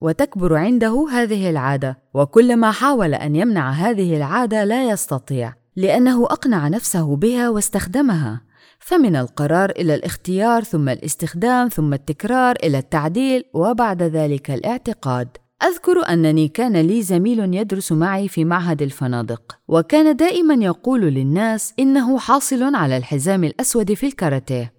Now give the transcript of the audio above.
وتكبر عنده هذه العادة. وكلما حاول أن يمنع هذه العادة لا يستطيع لأنه أقنع نفسه بها واستخدمها. فمن القرار إلى الاختيار ثم الاستخدام ثم التكرار إلى التعديل وبعد ذلك الاعتقاد. أذكر أنني كان لي زميل يدرس معي في معهد الفنادق، وكان دائما يقول للناس إنه حاصل على الحزام الأسود في الكاراتيه،